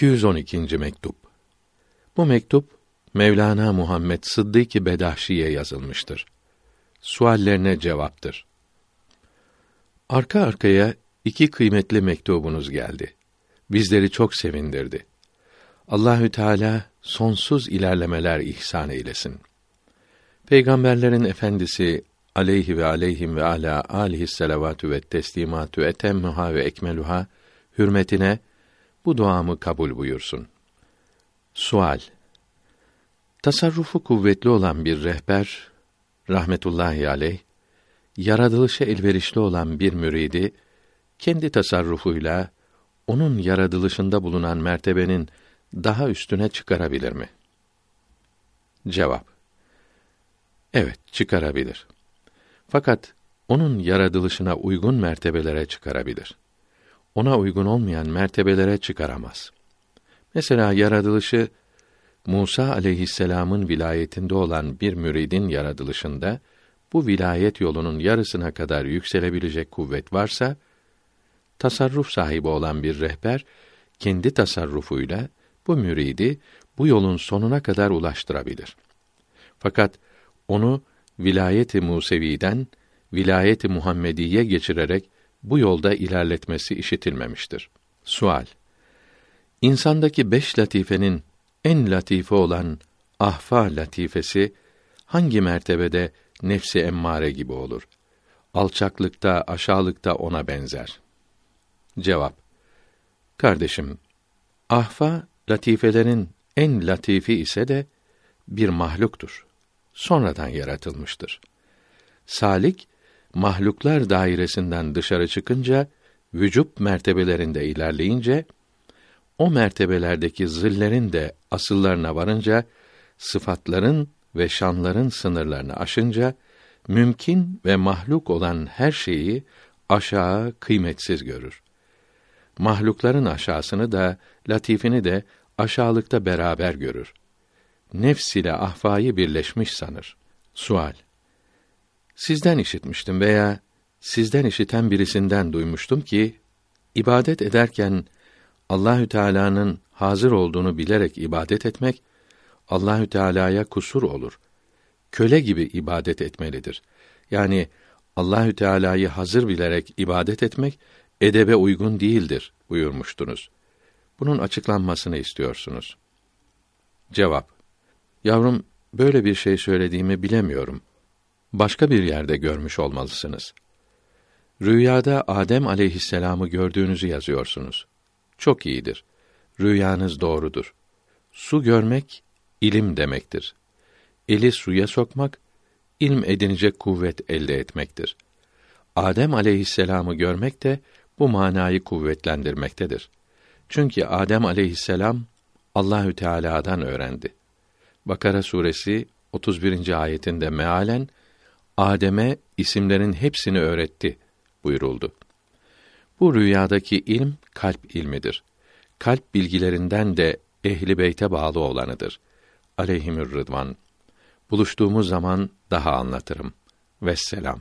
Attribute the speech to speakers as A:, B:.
A: 212. mektup. Bu mektup Mevlana Muhammed Sıddık Bedahşi'ye yazılmıştır. Suallerine cevaptır. Arka arkaya iki kıymetli mektubunuz geldi. Bizleri çok sevindirdi. Allahü Teala sonsuz ilerlemeler ihsan eylesin. Peygamberlerin efendisi aleyhi ve aleyhim ve ala alihi selavatü ve teslimatü etemmuha ve ekmeluha hürmetine bu duamı kabul buyursun. Sual Tasarrufu kuvvetli olan bir rehber rahmetullahi aleyh yaratılışa elverişli olan bir müridi kendi tasarrufuyla onun yaratılışında bulunan mertebenin daha üstüne çıkarabilir mi? Cevap Evet, çıkarabilir. Fakat onun yaratılışına uygun mertebelere çıkarabilir. Ona uygun olmayan mertebelere çıkaramaz. Mesela yaratılışı Musa aleyhisselam'ın vilayetinde olan bir müridin yaratılışında bu vilayet yolunun yarısına kadar yükselebilecek kuvvet varsa tasarruf sahibi olan bir rehber kendi tasarrufuyla bu müridi bu yolun sonuna kadar ulaştırabilir. Fakat onu vilayeti Musevi'den vilayeti Muhammediye geçirerek bu yolda ilerletmesi işitilmemiştir. Sual İnsandaki beş latifenin en latife olan ahfa latifesi hangi mertebede nefsi emmare gibi olur? Alçaklıkta, aşağılıkta ona benzer. Cevap Kardeşim, ahfa latifelerin en latifi ise de bir mahluktur. Sonradan yaratılmıştır. Salik mahluklar dairesinden dışarı çıkınca vücub mertebelerinde ilerleyince o mertebelerdeki zillerin de asıllarına varınca sıfatların ve şanların sınırlarını aşınca mümkün ve mahluk olan her şeyi aşağı kıymetsiz görür. Mahlukların aşağısını da latifini de aşağılıkta beraber görür. Nefs ile ahfayı birleşmiş sanır. Sual Sizden işitmiştim veya sizden işiten birisinden duymuştum ki ibadet ederken Allahü Teala'nın hazır olduğunu bilerek ibadet etmek Allahü Teala'ya kusur olur. Köle gibi ibadet etmelidir. Yani Allahü Teala'yı hazır bilerek ibadet etmek edebe uygun değildir buyurmuştunuz. Bunun açıklanmasını istiyorsunuz. Cevap Yavrum böyle bir şey söylediğimi bilemiyorum başka bir yerde görmüş olmalısınız. Rüyada Adem aleyhisselamı gördüğünüzü yazıyorsunuz. Çok iyidir. Rüyanız doğrudur. Su görmek ilim demektir. Eli suya sokmak ilm edinecek kuvvet elde etmektir. Adem aleyhisselamı görmek de bu manayı kuvvetlendirmektedir. Çünkü Adem aleyhisselam Allahü Teala'dan öğrendi. Bakara suresi 31. ayetinde mealen Adem'e isimlerin hepsini öğretti buyuruldu. Bu rüyadaki ilm kalp ilmidir. Kalp bilgilerinden de ehli beyte bağlı olanıdır. Aleyhimür Rıdvan. Buluştuğumuz zaman daha anlatırım. Vesselam.